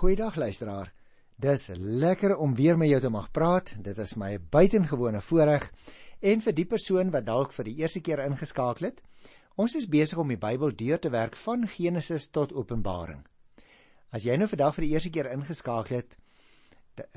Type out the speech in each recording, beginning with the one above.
Goeiedag luisteraar. Dis lekker om weer met jou te mag praat. Dit is my buitengewone voorreg en vir die persoon wat dalk vir die eerste keer ingeskakel het. Ons is besig om die Bybel deur te werk van Genesis tot Openbaring. As jy nou vandag vir die eerste keer ingeskakel het,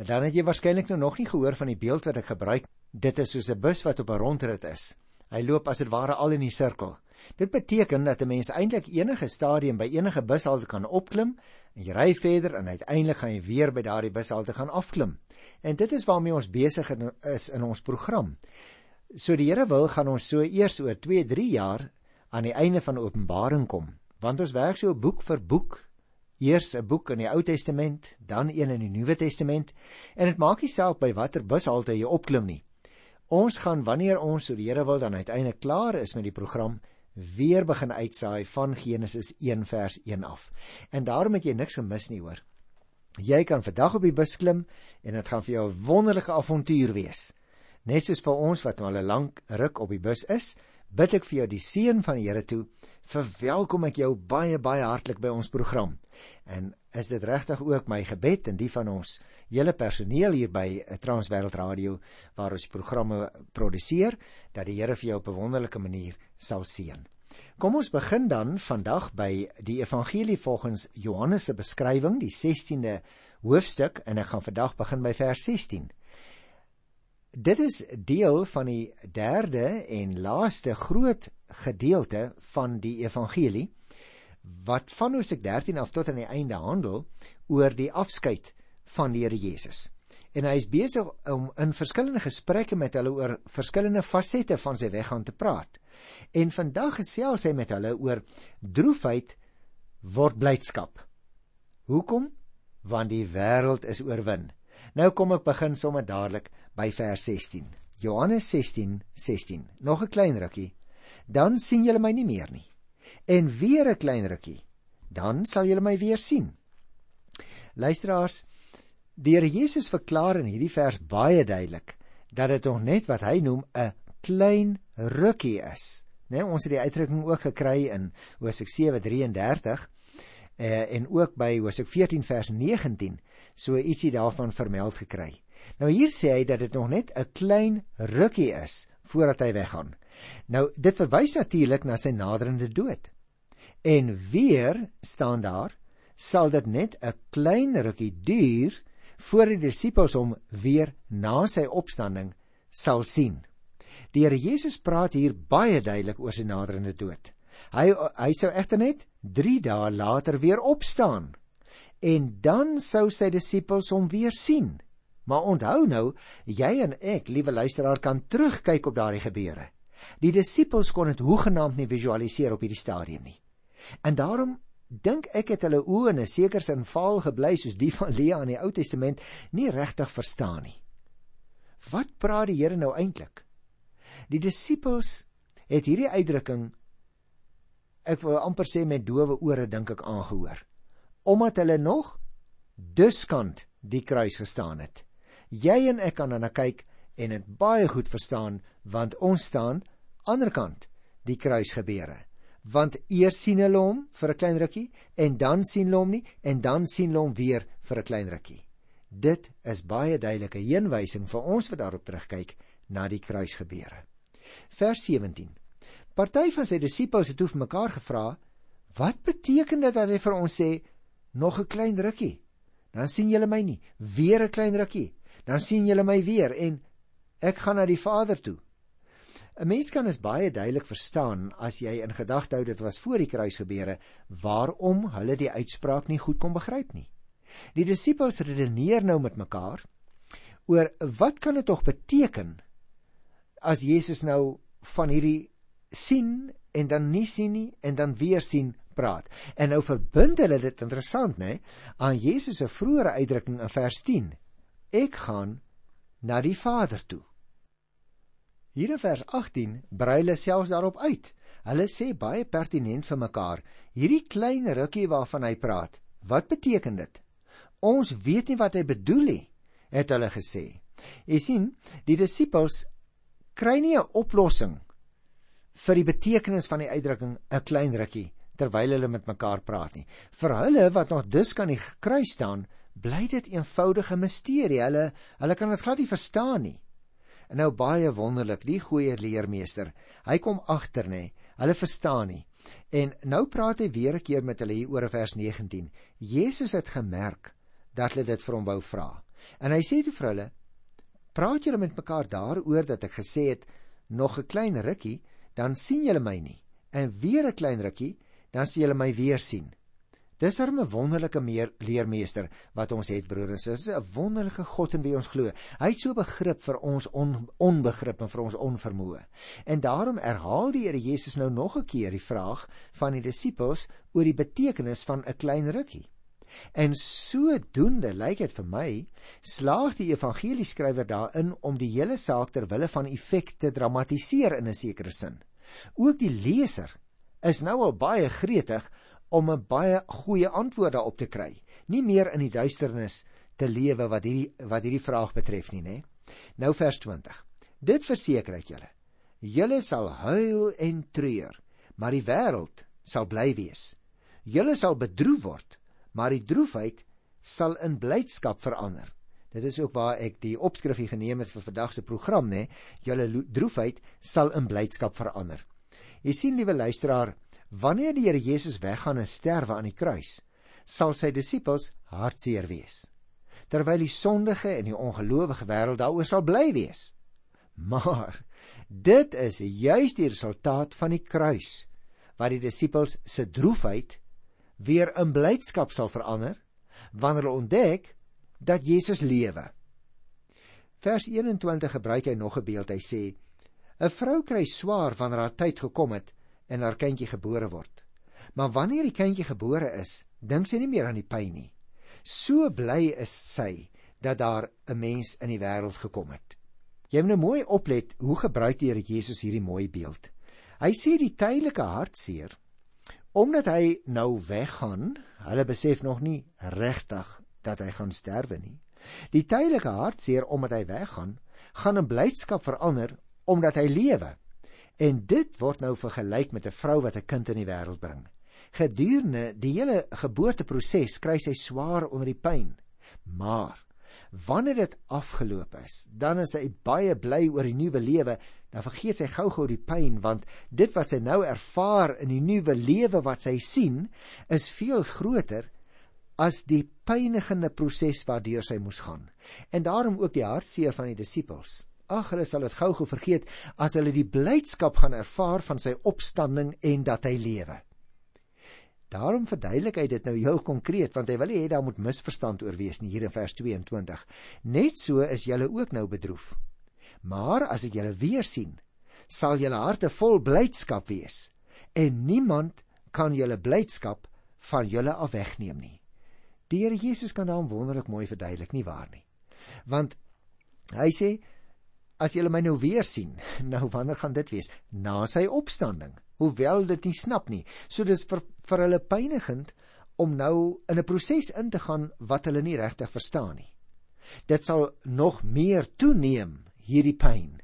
dan het jy waarskynlik nou nog nie gehoor van die beeld wat ek gebruik. Dit is soos 'n bus wat op 'n rondrit is. Hy loop as dit ware al in die sirkel. Dit beteken dat 'n mens eintlik enige stadium by enige bushalte kan opklim en jy ry verder en uiteindelik gaan jy weer by daardie bushalte gaan afklim. En dit is waarmee ons besig is in ons program. So die Here wil gaan ons so eers oor 2, 3 jaar aan die einde van Openbaring kom, want ons werk so boek vir boek. Eers 'n boek in die Ou Testament, dan een in die Nuwe Testament, en dit maak nie saak by watter bushalte jy opklim nie. Ons gaan wanneer ons so die Here wil dan uiteindelik klaar is met die program weer begin uitsaai van Genesis 1 vers 1 af. En daarom het jy niks gemis nie hoor. Jy kan vandag op die bus klim en dit gaan vir jou 'n wonderlike avontuur wees. Net soos vir ons wat al 'n lank ruk op die bus is, bid ek vir jou die seën van die Here toe. Verwelkom ek jou baie baie hartlik by ons program. En is dit regtig ook my gebed en die van ons hele personeel hier by Transwêreld Radio waar ons programme produseer dat die Here vir jou op 'n wonderlike manier sal seën. Kom ons begin dan vandag by die evangelie volgens Johannes se beskrywing, die 16de hoofstuk en ek gaan vandag begin by vers 16. Dit is deel van die derde en laaste groot gedeelte van die evangelie wat van Hosea 13 af tot aan die einde handel oor die afskeid van die Here Jesus. En hy is besig om in verskillende gesprekke met hulle oor verskillende fasette van sy weggaan te praat. En vandag gesels hy met hulle oor droefheid word blydskap. Hoekom? Want die wêreld is oorwin. Nou kom ek begin sommer dadelik by vers 16. Johannes 16:16. 16. Nog 'n klein rukkie. Dan sien julle my nie meer nie. En weer 'n klein rukkie. Dan sal julle my weer sien. Luisteraars, die Here Jesus verklaar in hierdie vers baie duidelik dat dit nog net wat hy noem 'n klein rukkie is. Né, nee, ons het die uitdrukking ook gekry in Hosea 7:33 eh en ook by Hosea 14 vers 19 so ietsie daarvan vermeld gekry. Nou hier sê hy dat dit nog net 'n klein rukkie is voordat hy weggaan. Nou dit verwys natuurlik na sy naderende dood. En weer staan daar sal dit net 'n klein rukkie duur voor die disippels hom weer na sy opstanding sal sien. Die Here Jesus praat hier baie duidelik oor sy naderende dood. Hy hy sou egter net 3 dae later weer opstaan en dan sou sy disippels hom weer sien. Maar onthou nou, jy en ek, liewe luisteraar, kan terugkyk op daardie gebeure. Die disippels kon dit hoegenaamd nie visualiseer op hierdie stadium nie. En daarom dink ek het hulle oë in 'n sekere sin vaal gebly soos die van Lea in die Ou Testament nie regtig verstaan nie. Wat praat die Here nou eintlik? Die disippels het hierdie uitdrukking ek wil amper sê met dowe ore dink ek aangehoor. Omdat hulle nog duskant die kruis gestaan het. Jy en ek kan dan kyk en dit baie goed verstaan want ons staan aanderkant die kruis gebeure. Want eers sien hulle hom vir 'n klein rukkie en dan sien hulle hom nie en dan sien hulle hom weer vir 'n klein rukkie. Dit is baie duidelike heenwysing vir ons wat daarop terugkyk na die kruis gebeure. Vers 17. Party van sy disippels het hoef mekaar gevra, "Wat beteken dit dat hy vir ons sê nog 'n klein rukkie? Dan sien julle my nie, weer 'n klein rukkie. Dan sien julle my weer en ek gaan na die Vader toe." 'n Mens kan dit baie duidelik verstaan as jy in gedagte hou dit was voor die kruis gebeure, waarom hulle die uitspraak nie goed kon begryp nie. Die disippels redeneer nou met mekaar oor wat kan dit tog beteken as Jesus nou van hierdie sien en dan nie sien nie en dan weer sien praat. En nou verbind hulle dit interessant nê aan Jesus se vroeëre uitdrukking in vers 10. Ek gaan na die Vader toe. Hier in vers 18 brei hulle selfs daarop uit. Hulle sê baie pertinent vir mekaar, hierdie klein rukkie waarvan hy praat, wat beteken dit? Ons weet nie wat hy bedoel nie, het hulle gesê. Jy sien, die disippels kry nie 'n oplossing vir die betekenis van die uitdrukking 'n klein rukkie terwyl hulle met mekaar praat nie. Vir hulle wat nog dus kan die kruis staan, bly dit eenvoudige misterie. Hulle hulle kan dit glad nie verstaan nie. En nou baie wonderlik, die goeie leermeester, hy kom agter nê. Hulle verstaan nie. En nou praat hy weer 'n keer met hulle hier oor vers 19. Jesus het gemerk dat hulle dit vir hom wou vra. En hy sê toe vir hulle: "Praat julle met mekaar daaroor dat ek gesê het nog 'n klein rukkie, dan sien julle my nie. En weer 'n klein rukkie, dan sien julle my weer sien." Dis 'n wonderlike meer leermeester wat ons het broer en susters, 'n wonderlike God in wie ons glo. Hy het so begrip vir ons on, onbegrip en vir ons onvermoë. En daarom herhaal die Here Jesus nou nog 'n keer die vraag van die disippels oor die betekenis van 'n klein rukkie. En sodoende lyk dit vir my slaag die evangelieskrywer daarin om die hele saak ter wille van effek te dramatiseer in 'n sekere sin. Ook die leser is nou al baie gretig om 'n baie goeie antwoord daarop te kry. Nie meer in die duisternis te lewe wat hierdie wat hierdie vraag betref nie, nê? Nou vers 20. Dit verseker ek julle. Julle sal huil en treur, maar die wêreld sal bly wees. Julle sal bedroef word, maar die droefheid sal in blydskap verander. Dit is ook waar ek die opskrif hier geneem het vir vandag se program, nê? Julle droefheid sal in blydskap verander. Jy sien, liewe luisteraar, Wanneer die Here Jesus weggaan en sterwe aan die kruis, sal sy disippels hartseer wees. Terwyl die sondige en die ongelowige wêreld daaroor sal bly wees. Maar dit is juis die resultaat van die kruis wat die disippels se droefheid weer in blydskap sal verander wanneer hulle ontdek dat Jesus lewe. Vers 21 gebruik hy nog 'n beeld. Hy sê: 'n Vrou kry swaar wanneer haar tyd gekom het en haar kindjie gebore word. Maar wanneer die kindjie gebore is, dink sy nie meer aan die pyn nie. So bly is sy dat daar 'n mens in die wêreld gekom het. Jy moet nou mooi oplet hoe gebruik die Here Jesus hierdie mooi beeld. Hy sê die tydelike hartseer omdat hy nou weggaan, hulle besef nog nie regtig dat hy gaan sterwe nie. Die tydelike hartseer omdat hy weggaan, gaan in blydskap verander omdat hy lewe. En dit word nou vergelyk met 'n vrou wat 'n kind in die wêreld bring. Gedurende die hele geboorteproses kry sy swaar onder die pyn. Maar wanneer dit afgeloop is, dan is sy baie bly oor die nuwe lewe. Dan vergeet sy gou-gou die pyn want dit wat sy nou ervaar in die nuwe lewe wat sy sien, is veel groter as die pynigende proses waardeur sy moes gaan. En daarom ook die hartseer van die disippels. Ag, hulle sal dit gou-gou vergeet as hulle die blydskap gaan ervaar van sy opstanding en dat hy lewe. Daarom verduidelik hy dit nou heel konkreet want hy wil hê daar moet misverstand oor wees nie hier in vers 22. Net so is julle ook nou bedroef. Maar as ek julle weer sien, sal julle harte vol blydskap wees en niemand kan julle blydskap van julle af wegneem nie. Die Here Jesus kan daarom wonderlik mooi verduidelik nie waar nie. Want hy sê as julle my nou weer sien, nou wanneer gaan dit wees? Na sy opstanding. Hoewel dit nie snap nie. So dis vir vir hulle pynigend om nou in 'n proses in te gaan wat hulle nie regtig verstaan nie. Dit sal nog meer toeneem hierdie pyn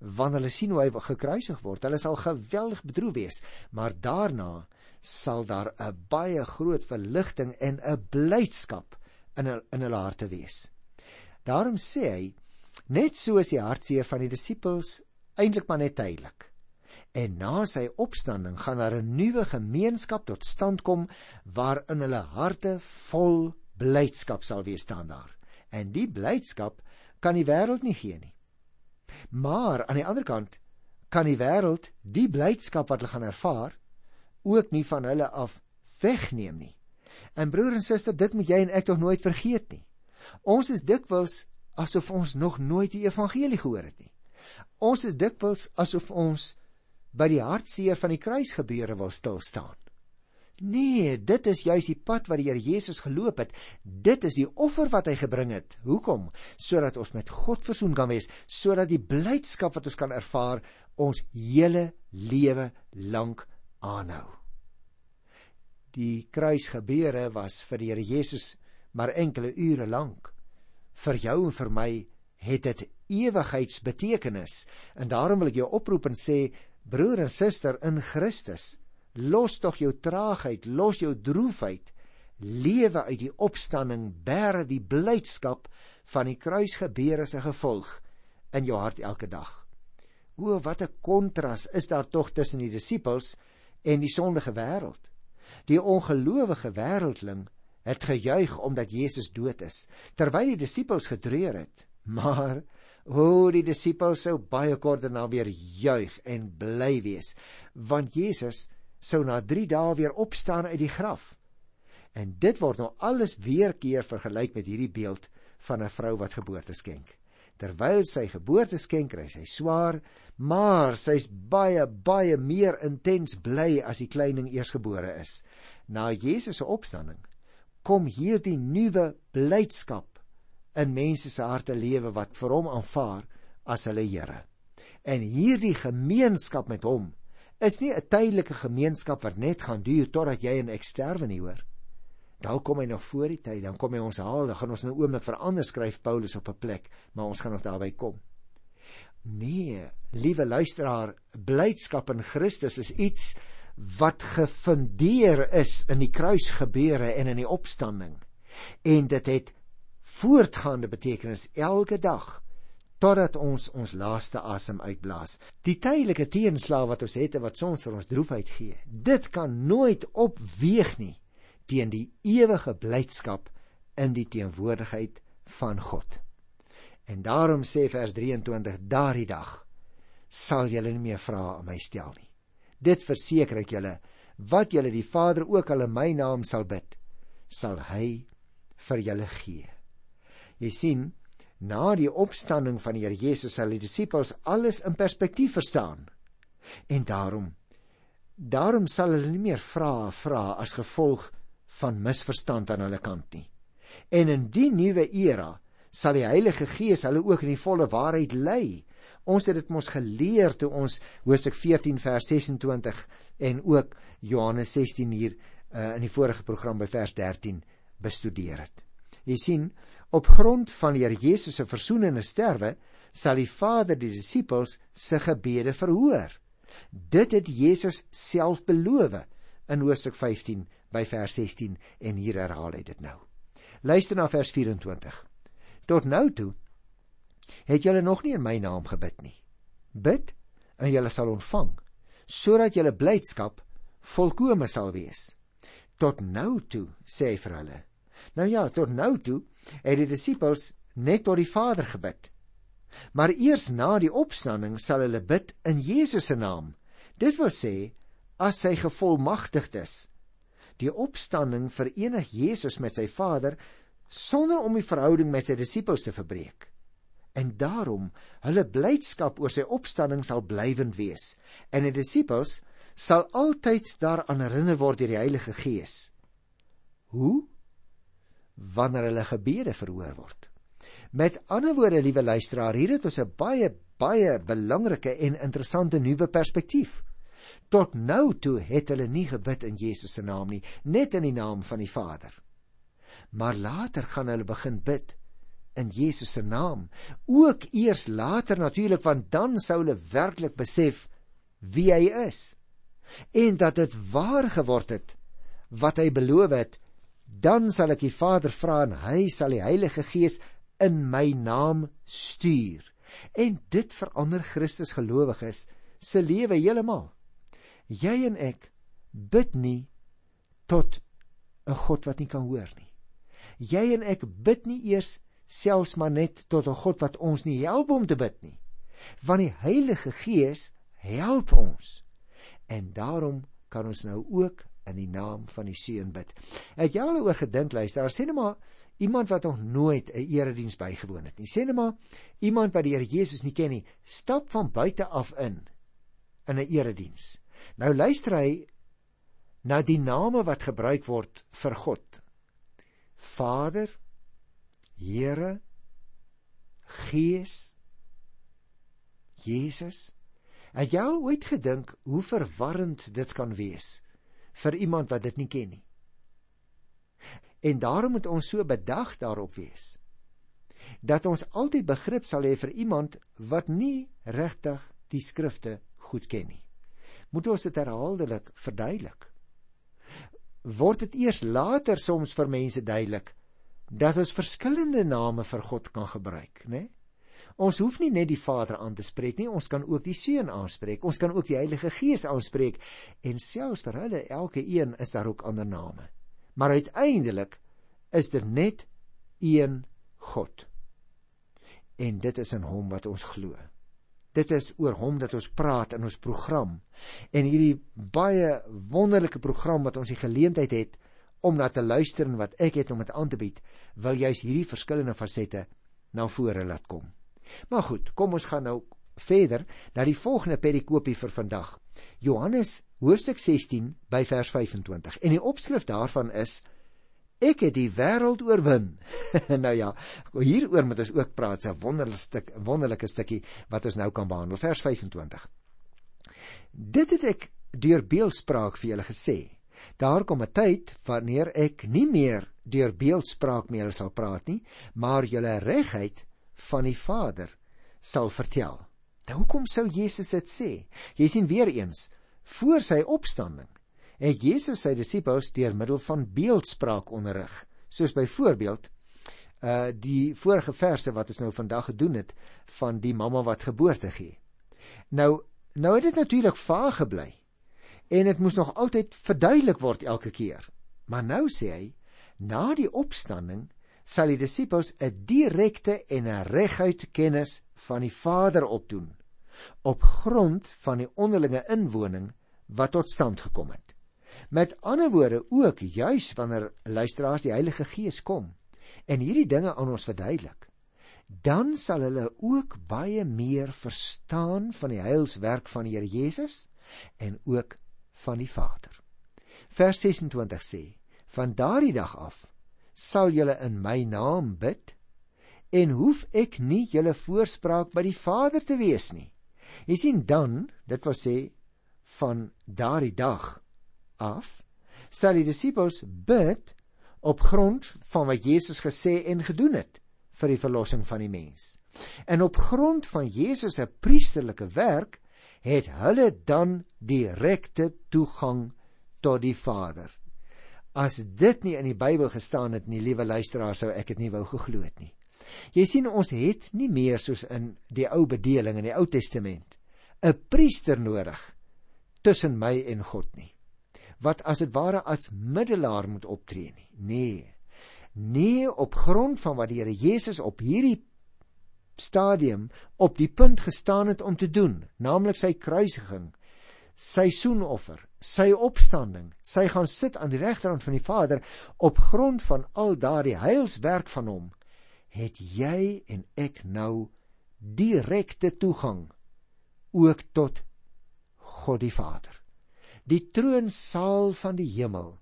wanneer hulle sien hoe hy gekruisig word. Hulle sal geweldig bedroef wees, maar daarna sal daar 'n baie groot verligting en 'n blydskap in in hulle harte wees. Daarom sê hy Net so is die hartseer van die disippels eintlik maar net tydelik. En na sy opstanding gaan daar 'n nuwe gemeenskap tot stand kom waarin hulle harte vol blydskap sal wees staan daar. En die blydskap kan die wêreld nie gee nie. Maar aan die ander kant kan die wêreld die blydskap wat hulle gaan ervaar ook nie van hulle af wegneem nie. En broer en suster, dit moet jy en ek tog nooit vergeet nie. Ons is dikwels asof ons nog nooit die evangelie gehoor het nie. Ons is dikwels asof ons by die hartseer van die kruisgebeure wil stil staan. Nee, dit is juis die pad wat die Here Jesus geloop het. Dit is die offer wat hy gebring het. Hoekom? Sodat ons met God versoen kan wees, sodat die blydskap wat ons kan ervaar ons hele lewe lank aanhou. Die kruisgebeure was vir die Here Jesus maar enkele ure lank vir jou en vir my het dit ewigheidsbetekenis. En daarom wil ek jou oproep en sê broer en suster in Christus, Los tog jou traagheid, los jou droefheid. Lewe uit die opstanding, bære die blydskap van die kruisgebeure se gevolg in jou hart elke dag. O, wat 'n kontras is daar tog tussen die disippels en die sondige wêreld. Die ongelowige wêreldling het gejuig omdat Jesus dood is, terwyl die disippels gedreur het. Maar o, die disippels sou baie kort daarna weer juig en bly wees, want Jesus sou na 3 dae weer opstaan uit die graf. En dit word nou alles weer keer vergelyk met hierdie beeld van 'n vrou wat geboorte skenk. Terwyl sy geboorte skenk, kry sy swaar, maar sy's baie baie meer intens bly as die kleining eersgebore is. Na Jesus se opstanding kom hierdie nuwe blydskap in mense se harte lewe wat vir hom aanvaar as hulle Here. En hierdie gemeenskap met hom is nie 'n tydelike gemeenskap wat net gaan duur totdat jy en ek sterwe nie hoor. Dan kom hy nog voor die tyd, dan kom hy ons haal, dan gaan ons nou oomblik verander skryf Paulus op 'n plek, maar ons gaan nog daarby kom. Nee, liewe luisteraar, blydskap in Christus is iets wat gefundeer is in die kruisgebeure en in die opstanding. En dit het voortgaande betekenis elke dag totdat ons ons laaste asem uitblaas. Die tydelike teenslag wat ons het en wat soms vir ons droefheid gee, dit kan nooit opweeg nie teen die ewige blydskap in die teenwoordigheid van God. En daarom sê vers 23: Daardie dag sal julle nie meer vra aan my stel nie. Dit verseker ek julle, wat julle die Vader ook al in my naam sal bid, sal hy vir julle gee. Jy sien, na die opstanding van die Here Jesus sal die disippels alles in perspektief verstaan. En daarom daarom sal hulle nie meer vra vra as gevolg van misverstand aan hulle kant nie. En in die nuwe era sal die Heilige Gees hulle ook in die volle waarheid lei. Ons het dit mos geleer toe ons Hoofstuk 14 vers 26 en ook Johannes 16 hier uh, in die vorige program by vers 13 bestudeer het. Jy sien, op grond van die Here Jesus se versoenende sterwe sal die Vader die disippels se gebede verhoor. Dit het Jesus self beloof in Hoofstuk 15 by vers 16 en hier herhaal hy dit nou. Luister na vers 24. Tot nou toe het julle nog nie in my naam gebid nie. Bid en julle sal ontvang sodat julle blydskap volkome sal wees. Tot nou toe sê hy vir hulle Nou ja, tot nou toe het die disippels net tot die Vader gebid. Maar eers na die opstanding sal hulle bid in Jesus se naam. Dit wil sê as hy gevolmagtigd is. Die opstanding verenig Jesus met sy Vader sonder om die verhouding met sy disippels te verbreek. En daarom hulle blydskap oor sy opstanding sal blywend wees en die disippels sal altyd daaraan herinner word deur die Heilige Gees. Hoe? wanneer hulle gebede verhoor word. Met ander woorde, liewe luisteraar, hier het ons 'n baie baie belangrike en interessante nuwe perspektief. Tot nou toe het hulle nie gebid in Jesus se naam nie, net in die naam van die Vader. Maar later gaan hulle begin bid in Jesus se naam, ook eers later natuurlik want dan sou hulle werklik besef wie hy is en dat dit waar geword het wat hy beloof het dan sal ek die Vader vra en hy sal die Heilige Gees in my naam stuur. En dit verander Christus gelowiges se lewe heeltemal. Jy en ek bid nie tot 'n God wat nie kan hoor nie. Jy en ek bid nie eers selfs maar net tot 'n God wat ons nie help om te bid nie. Want die Heilige Gees help ons. En daarom kan ons nou ook in die naam van die seun bid. Het jy al oor gedink luister, sê net maar iemand wat nog nooit 'n erediens bygewoon het nie. Sê net maar iemand wat die Here Jesus nie ken nie, stap van buite af in in 'n erediens. Nou luister hy na die name wat gebruik word vir God. Vader, Here, Gees, Jesus. Het jy al ooit gedink hoe verwarrend dit kan wees? vir iemand wat dit nie ken nie. En daarom moet ons so bedag daarop wees dat ons altyd begrip sal hê vir iemand wat nie regtig die skrifte goed ken nie. moet ons dit herhaaldelik verduidelik. Word dit eers later soms vir mense duidelik dat ons verskillende name vir God kan gebruik, né? Nee? Ons hoef nie net die Vader aan te spreek nie, ons kan ook die Seun aanspreek. Ons kan ook die Heilige Gees aanspreek en selfs vir hulle elke een is daar ook ander name. Maar uiteindelik is dit net een God. En dit is in hom wat ons glo. Dit is oor hom dat ons praat in ons program. En hierdie baie wonderlike program wat ons die geleentheid het om na te luister en wat ek het om dit aan te bied, wil juis hierdie verskillende fasette na vore laat kom. Maar goed, kom ons gaan nou verder na die volgende perikopie vir vandag. Johannes hoofstuk 16 by vers 25. En die opskrif daarvan is Ek het die wêreld oorwin. nou ja, hieroor moet ons ook praat, 'n wonderlike stuk, wonderlike stukkie wat ons nou kan behandel. Vers 25. Dit het ek deur beeldspraak vir julle gesê. Daar kom 'n tyd wanneer ek nie meer deur beeldspraak met julle sal praat nie, maar julle regheid van die Vader sal vertel. Nou hoekom sou Jesus dit sê? Jy sien weer eens, voor sy opstanding het Jesus sy disippels deur middel van beeldspraak onderrig, soos byvoorbeeld uh die vorige verse wat ons nou vandag gedoen het van die mamma wat geboorte gee. Nou nou het dit natuurlik vaag gebly en dit moes nog altyd verduidelik word elke keer. Maar nou sê hy na die opstanding sal die disippels 'n direkte en 'n reguit kennis van die Vader opdoen op grond van die onderlinge inwoning wat tot stand gekom het. Met ander woorde ook juis wanneer luisteraars die Heilige Gees kom en hierdie dinge aan ons verduidelik, dan sal hulle ook baie meer verstaan van die heilswerk van die Here Jesus en ook van die Vader. Vers 26 sê: Van daardie dag af sal julle in my naam bid en hoef ek nie julle voorspraak by die Vader te wees nie. Jy sien dan, dit wil sê van daardie dag af sal die disippels bid op grond van wat Jesus gesê en gedoen het vir die verlossing van die mens. En op grond van Jesus se priesterlike werk het hulle dan direkte toegang tot die Vader. As dit nie in die Bybel gestaan het nie, liewe luisteraars, sou ek dit nie wou geglo het nie. Jy sien ons het nie meer soos in die ou bedeling in die Ou Testament 'n priester nodig tussen my en God nie. Wat as dit ware as middelaar moet optree nie. Nee. Nee op grond van wat die Here Jesus op hierdie stadium op die punt gestaan het om te doen, naamlik sy kruisiging, sy soenoffer, sy opstanding, sy gaan sit aan die regterhand van die Vader op grond van al daardie heilswerk van hom, het jy en ek nou direkte toegang ook tot God die Vader. Die troonsaal van die hemel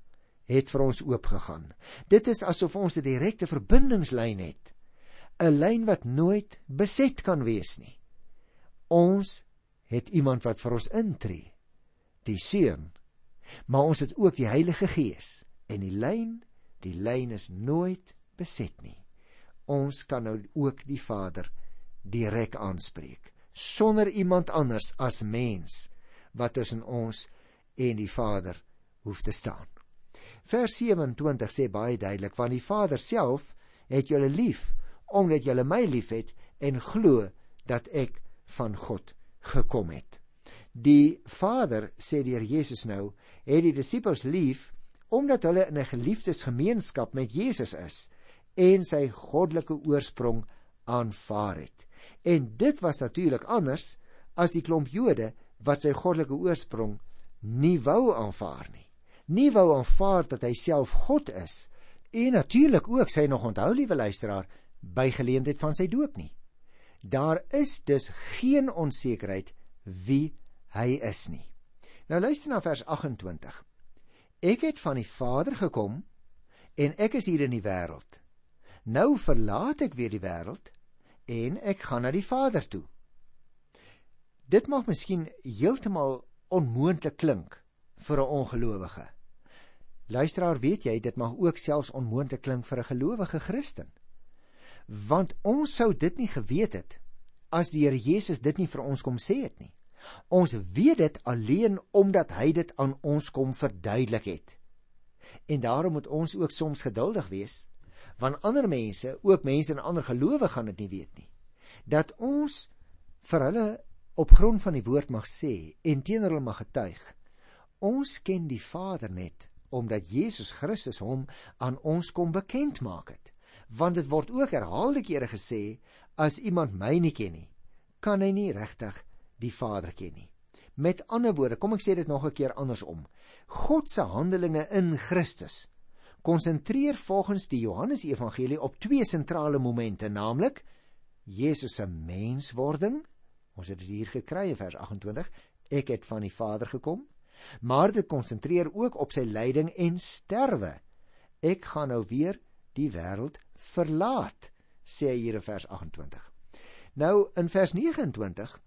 het vir ons oopgegaan. Dit is asof ons 'n direkte verbindingslyn het. 'n Lyn wat nooit beset kan wees nie. Ons het iemand wat vir ons intree die seun. Maar ons het ook die Heilige Gees en die lyn, die lyn is nooit beset nie. Ons kan nou ook die Vader direk aanspreek sonder iemand anders as mens wat tussen ons en die Vader hoef te staan. Vers 27 sê baie duidelik want die Vader self het julle lief omdat julle my liefhet en glo dat ek van God gekom het. Die Vader sê deur Jesus nou, het die disippels lief omdat hulle in 'n geliefdesgemeenskap met Jesus is en sy goddelike oorsprong aanvaar het. En dit was natuurlik anders as die klomp Jode wat sy goddelike oorsprong nie wou aanvaar nie. Nie wou aanvaar dat hy self God is en natuurlik ook sy nog onthou liewe luisteraar by geleentheid van sy doop nie. Daar is dus geen onsekerheid wie hy is nie. Nou luister na vers 28. Ek het van die Vader gekom en ek is hier in die wêreld. Nou verlaat ek weer die wêreld en ek gaan na die Vader toe. Dit mag miskien heeltemal onmoontlik klink vir 'n ongelowige. Luisteraar, weet jy, dit mag ook selfs onmoontlik klink vir 'n gelowige Christen. Want ons sou dit nie geweet het as die Here Jesus dit nie vir ons kom sê het nie Ons weet dit alleen omdat hy dit aan ons kom verduidelik het. En daarom moet ons ook soms geduldig wees, want ander mense, ook mense in ander gelowe gaan dit nie weet nie. Dat ons vir hulle op grond van die woord mag sê en teenoor hulle mag getuig. Ons ken die Vader net omdat Jesus Christus hom aan ons kom bekend maak het. Want dit word ook herhaalde kere gesê as iemand my nie ken nie, kan hy nie regtig die Vader ken nie. Met ander woorde, kom ek sê dit nog 'n keer andersom. God se handelinge in Christus konsentreer volgens die Johannes Evangelie op twee sentrale momente, naamlik Jesus se menswording. Ons het dit hier gekry in vers 28. Ek het van die Vader gekom maar dit konsentreer ook op sy lyding en sterwe. Ek gaan nou weer die wêreld verlaat, sê hy hier in vers 28. Nou in vers 29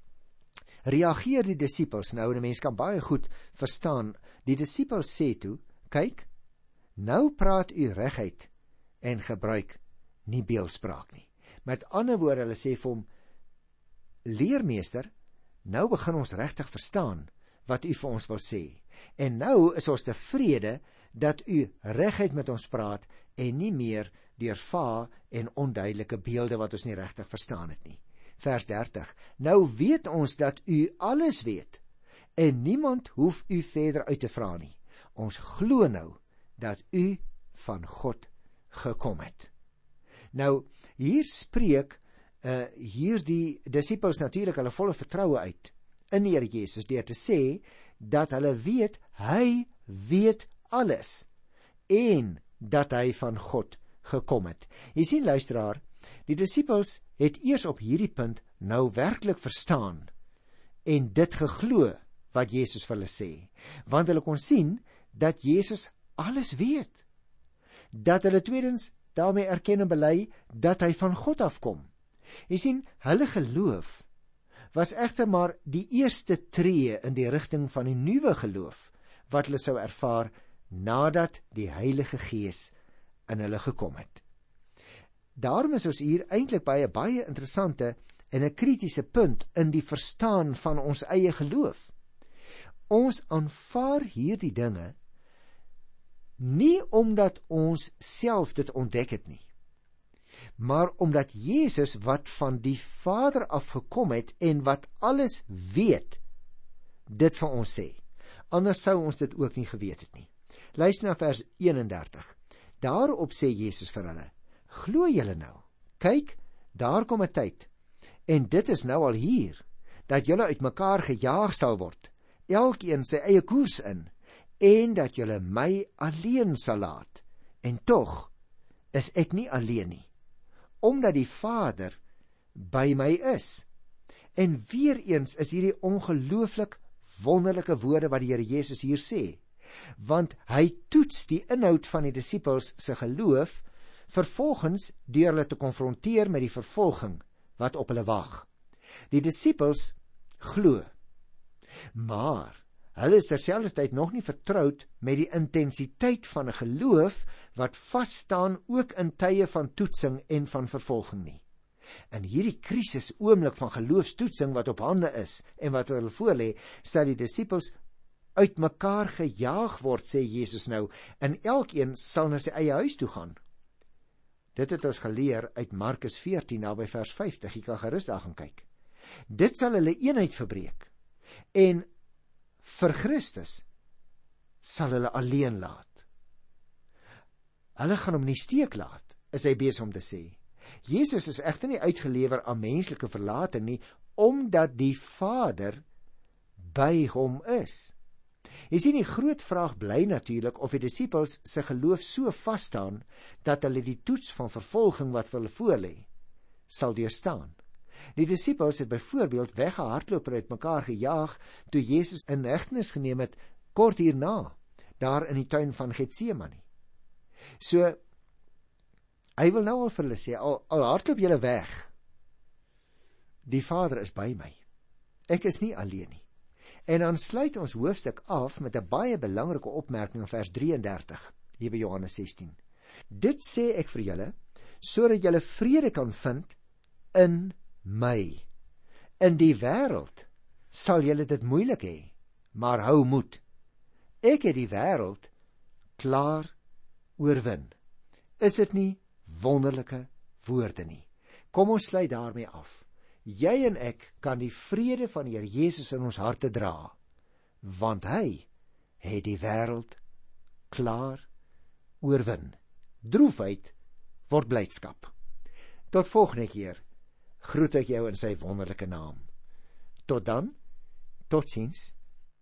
reageer die disippels. Nou 'n mens kan baie goed verstaan. Die disippels sê toe: "Kyk, nou praat u reguit en gebruik nie beeldspraak nie." Met ander woorde, hulle sê vir hom: "Leermeester, nou begin ons regtig verstaan wat u vir ons wil sê. En nou is ons tevrede dat u reguit met ons praat en nie meer deur va en onduidelike beelde wat ons nie regtig verstaan het nie. Vers 30. Nou weet ons dat u alles weet en niemand hoef u verder uit te vra nie. Ons glo nou dat u van God gekom het. Nou hier spreek uh hierdie disippels natuurlik hulle volle vertroue uit in die Here Jesus deur te sê dat hulle weet hy weet alles en dat hy van God gekom het. Jy sien luisteraar, die disippels het eers op hierdie punt nou werklik verstaan en dit geglo wat Jesus vir hulle sê, want hulle kon sien dat Jesus alles weet. Dat hulle tweedens daarmee erken en bely dat hy van God afkom. Jy sien, hulle geloof was egter maar die eerste tree in die rigting van die nuwe geloof wat hulle sou ervaar nadat die Heilige Gees in hulle gekom het. Daarom is ons hier eintlik by 'n baie interessante en 'n kritiese punt in die verstaan van ons eie geloof. Ons aanvaar hierdie dinge nie omdat ons self dit ontdek het nie maar omdat Jesus wat van die Vader af gekom het en wat alles weet dit vir ons sê. Anders sou ons dit ook nie geweet het nie. Luister na vers 31. Daarop sê Jesus vir hulle: "Glo julle nou? Kyk, daar kom 'n tyd en dit is nou al hier dat julle uitmekaar gejaag sal word, elkeen sy eie koers in, en dat julle my alleen sal laat. En tog is ek nie alleen nie omdat die Vader by my is. En weer eens is hierdie ongelooflik wonderlike woorde wat die Here Jesus hier sê. Want hy toets die inhoud van die disippels se geloof vervolgens deur hulle te konfronteer met die vervolging wat op hulle wag. Die disippels glo. Maar hulle is terselfdertyd nog nie vertroud met die intensiteit van 'n geloof wat vas staan ook in tye van toetsing en van vervolging nie. In hierdie krisis oomblik van geloofstoetsing wat op hande is en wat hulle voorlê, sal die disippels uitmekaar gejaag word, sê Jesus nou, en elkeen sal na sy eie huis toe gaan. Dit het ons geleer uit Markus 14 naby vers 50. Jy kan gerus daar gaan kyk. Dit sal hulle eenheid verbreek. En vir Christus sal hulle alleen laat. Hulle gaan hom nie steek laat, is hy besig om te sê. Jesus is egter nie uitgelewer aan menslike verlating nie, omdat die Vader by hom is. Jy sien die groot vraag bly natuurlik of die disippels se geloof so vas staan dat hulle die toets van vervolging wat hulle voorlê sal deurstaan. Die disippels het byvoorbeeld weggehardloop en uitmekaar gejaag toe Jesus in hegtenis geneem het kort hierna daar in die tuin van Getsemane. So hy wil nou al vir hulle sê al, al hardloop julle weg. Die Vader is by my. Ek is nie alleen nie. En dan sluit ons hoofstuk af met 'n baie belangrike opmerking in vers 33 hier by Johannes 16. Dit sê ek vir julle sodat julle vrede kan vind in my. In die wêreld sal julle dit moeilik hê, maar hou moed. Ek het die wêreld klaar oorwin. Is dit nie wonderlike woorde nie? Kom ons sluit daarmee af. Jy en ek kan die vrede van die Here Jesus in ons harte dra, want hy het die wêreld klaar oorwin. Droefheid word blydskap. Tot volgende keer. Groet ek jou in sy wonderlike naam. Tot dan. Totsiens.